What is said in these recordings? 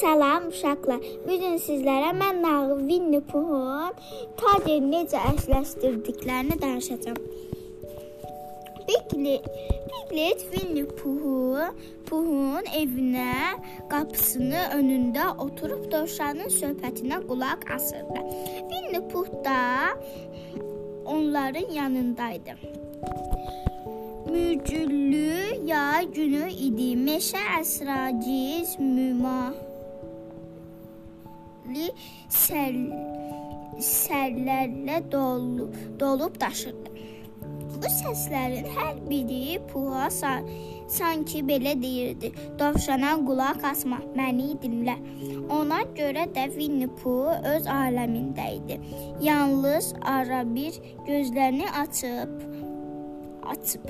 Salam uşaqlar. Bu gün sizlərə mən nağıl Winnie Pooh'un taceri necə əsləşdirdiklərini danışacağam. Piglet, Piglet Winnie Pooh'u Pooh'un evinə qapısının önündə oturub dovşanın söhbətinə qulaq asırdı. Winnie Pooh da onların yanındaydı. Mücüllü yay günü idi. Meşə əsraciz mümali səl sərlərlə dolu, dolub daşırdı. Bu səslərin hər biri Puha sa sanki belə deyirdi: "Dovşana qulaq asma, məni dinlə." Ona görə də Winnie Pooh öz aləmində idi. Yalnız ara bir gözlərini açıb açıb.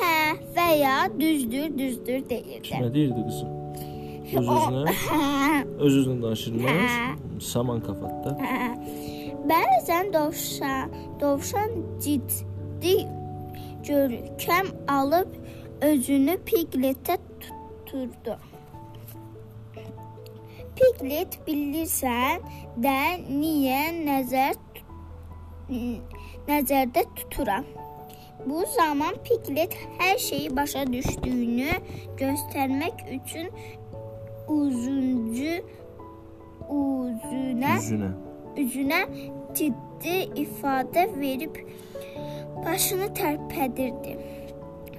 Hə və ya düzdür, düzdür deyirdi. Kimə deyirdi qızım? Öz-özünə? Öz-özünə danışırmış. Saman kafatda. Hə. Bəzən dovşan, dovşan ciddi görkəm alıb özünü Pigletə tuturdu. Piglet bilirsən də niyə nəzər nəzərdə tuturam. Bu zaman Piglet hər şeyi başa düşdüyünü göstərmək üçün uzuncu uzunə Üzünə. üzünə ciddi ifadə verib başını tərpədirdi.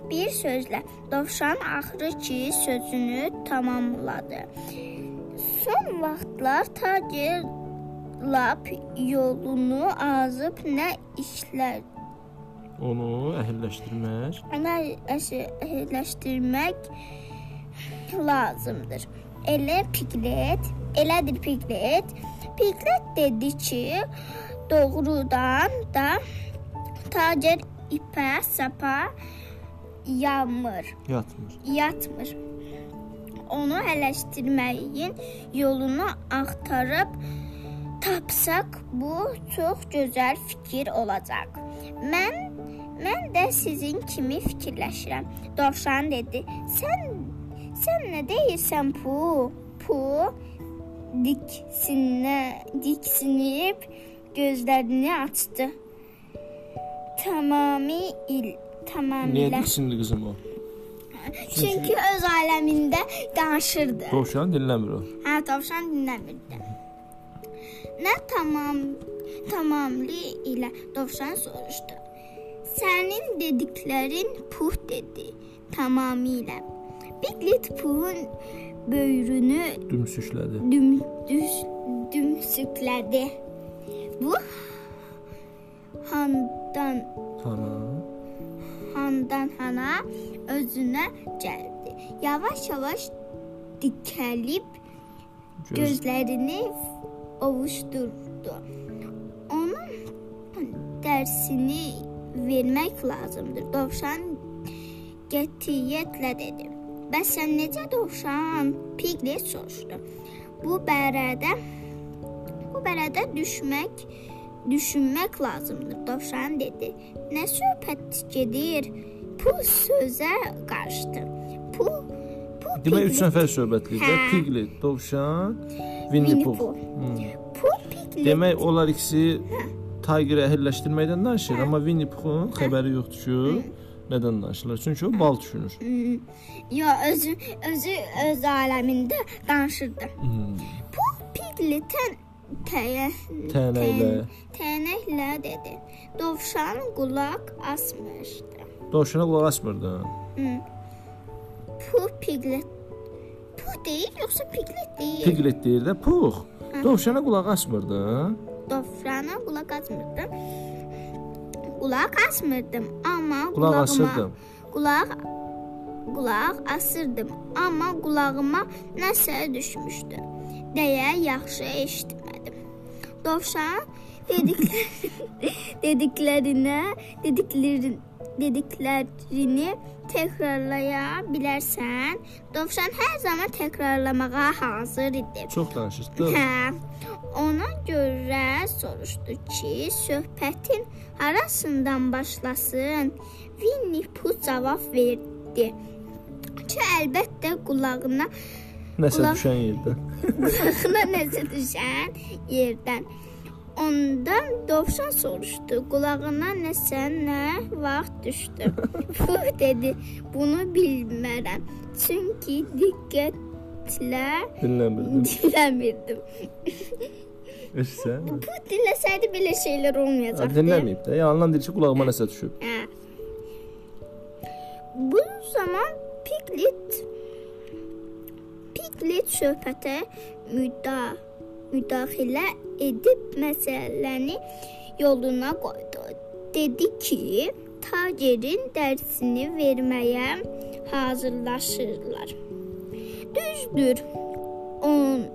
Bir sözlə dovşan axırı ki sözünü tamamladı. Son vaxtlar tacir lap yolunu azıb nə işlər Onu əhilləşdirmək. ana əhləşdirmək lazımdır. Elə Piglet, elədir Piglet. Piglet dedi ki, doğrudan da tacir ipə sapa yanmır, Yatmır. yatmır. Onu ələşdirməyin yolunu axtarıb tapsaq bu çox gözəl fikir olacaq. Mən mən də sizin kimi fikirləşirəm. Dovşan dedi. Sən sən nə deyirsən Pu? Pu diksinə diksinib gözlərini açdı. Tamamilə Niyə tamamilə. diksindi qızım o? Çünki öz aləmində danışırdı. Dovşan dinləmir o. Hə, dovşan dinləmirdi. Nə tamam tamamlı ilə dovşan soruşdu. Sənin dediklərin Puh dedi. Tamamilə. Piglet Puhun böyrünü Dümsüklədi. düm düz dümsüklədi. Bu handan Tana. handan hana özünə gəldi. Yavaş-yavaş dikəlib Göz. gözlərini ovuşdurdu. Onun dərsini vermək lazımdır. Dovşan qətiyyətlə dedi. Bəs sən necə dovşan? Piglet soruşdu. Bu barədə bu barədə düşmək düşünmək lazımdır. Dovşan dedi. Nə söhbət gedir? Pu sözə qarışdı. Pu Pu Demək Piglet- üç nəfər söhbətlidir. Hə. Piglet, Dovşan, Winnie Pooh. Pooh. Hmm. Pu Piglet Demək onlar ikisi Tiger'i əhilləşdirməkdən danışır, amma Winnie Pooh'un xəbəri yoxdur ki, nədən danışırlar. Çünki o bal düşünür. Yo özü özü öz aləmində danışırdı. Hmm. Bu Pigletən təyə Tənəklə. tənəklə dedi. Dovşan qulaq asmışdı. Dovşana qulaq asmırdı. Bu Piglet Bu deyil yoxsa Piglet deyil. Piglet deyir də Pooh. Dovşana qulaq asmırdı. Dovşana qulaq asmırdı. Qulaq asmırdım, amma Qulaq qulağıma asırdım. qulaq qulaq asırdım, amma qulağıma nəsə düşmüşdü. deyə yaxşı eşitmədim. Dovşan dedikləri dediklərinə dediklərin dediklərini təkrarlaya bilərsən. Dovşan hər zaman təkrarlamağa hazır idi. Çox danışırdı. Hə. Ona görə soruşdu ki, söhbətin harasından başlasın? Winnie Pooh cavab verdi. Ki əlbəttə qulağına Nəsə Qulaq- düşən yerdə. qulağına nəsə düşən yerdən. Ondan dovşan soruşdu. Qulağına nəsə nə vaxt düşdü? Puh dedi. Bunu bilmərəm. Çünki diqqətlə Dinləmirdim. dinləmirdim. Eşsən? Puh dinləsəydi belə şeylər olmayacaqdı. Dinləməyib də. Yalandan deyir ki, qulağıma nəsə düşüb. Hə. Bu zaman Piglet Piglet söhbətə müda müdaxilə edib məsələni yoluna qoydu. Dedi ki, tacirin dərsini verməyə hazırlaşırlar. Düzdür. On,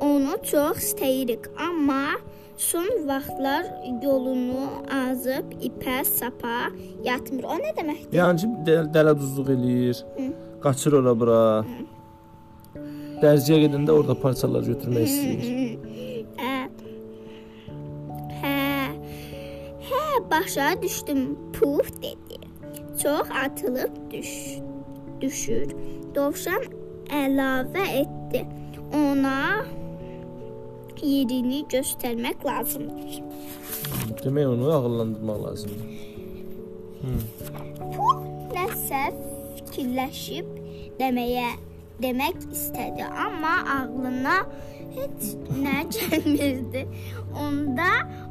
onu çox istəyirik, amma son vaxtlar yolunu azıb ipə sapa yatmır. O nə deməkdir? Yəni ki, dəl dələduzluq eləyir. Qaçır ora bura. Dərziyə gedəndə orada parçalar götürmək istəyir. Başa düşdüm. Puf dedi. Çox atılıb düş düşür. Dovşan əlavə etdi. Ona yerini göstərmək lazımdır. Demək onu ağıllandırmaq lazımdır. Puf nəsə fikirləşib deməyə demək istədi, amma ağlına heç nə gəlmirdi. Onda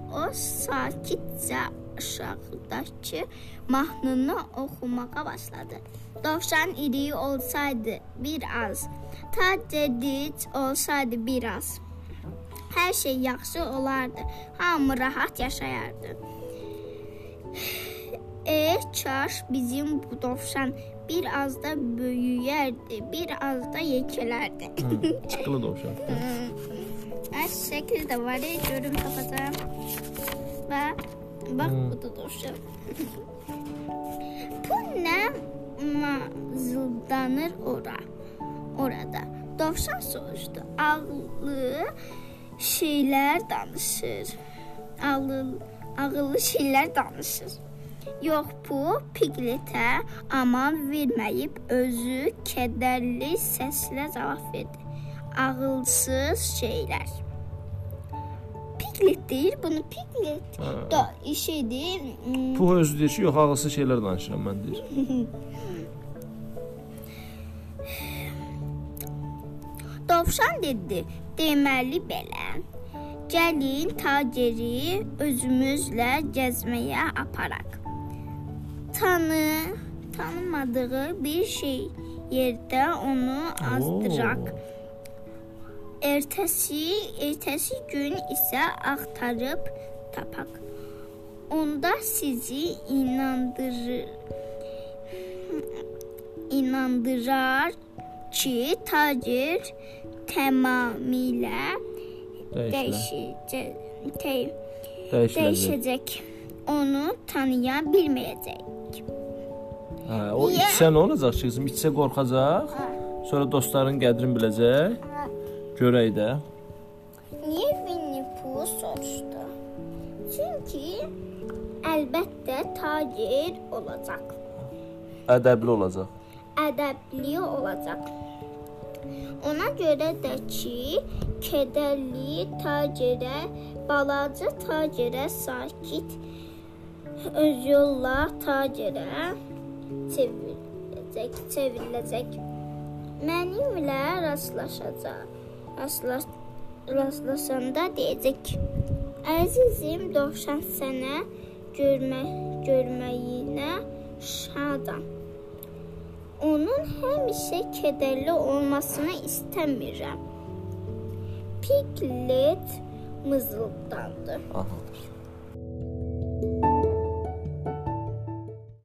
o sakitcə aşağıdakı mahnını oxumağa başladı. Dovşan iri olsaydı bir az, tacedic olsaydı biraz. Hər şey yaxşı olardı. Hamı rahat yaşayardı. E, kaş bizim bu dovşan bir az da böyüyərdi, bir az da yekələrdi. Çıxılı dovşan. Ay şəkil də var, e, görüm tapacağam. Və bax Hmm. bu da dovşan. bu nə mazıldanır ora. Orada. Dovşan soruşdu. Ağıllı şeylər danışır. Ağıllı ağıllı şeylər danışır. Yox bu Pigletə aman verməyib özü kədərli səslə cavab verdi. Ağılsız şeylər. Piglet deyir bunu Piglet Ha. da hmm, Bu özü deyir ki, yox ağılsız şeylər danışıram mən deyir. Dovşan dedi, deməli belə. Gəlin taciri özümüzlə gəzməyə aparaq. Tanı, tanımadığı bir şey yerdə onu azdıraq. Ertəsi, ertəsi gün isə axtarıb tapaq. Onda sizi inandırır inandırar ki, tacir tamamilə dəyişəcək. Dəyişəcək. Onu tanıya bilməyəcək. Hə, o Niyə? içsə nə olacaq ki, qızım? İçsə qorxacaq. Sonra dostların qədrini biləcək. Görək də. Niyə Winnie Pooh soruşdu? Çünki əlbəttə tacir olacaq. Ədəbli olacaq. ədəbli olacaq. Ona görə də ki, kədərli tacirə, balaca tacirə sakit öz yolla tacirə çevriləcək, çevriləcək. Mənimlə rastlaşacaq. Rastlaş rastlaşanda deyəcək: "Əzizim dovşan sənə görmə görməyinə şadam." Onun həmişə kədərli olmasını istəmirəm. Piglet mızıldandı. Aha.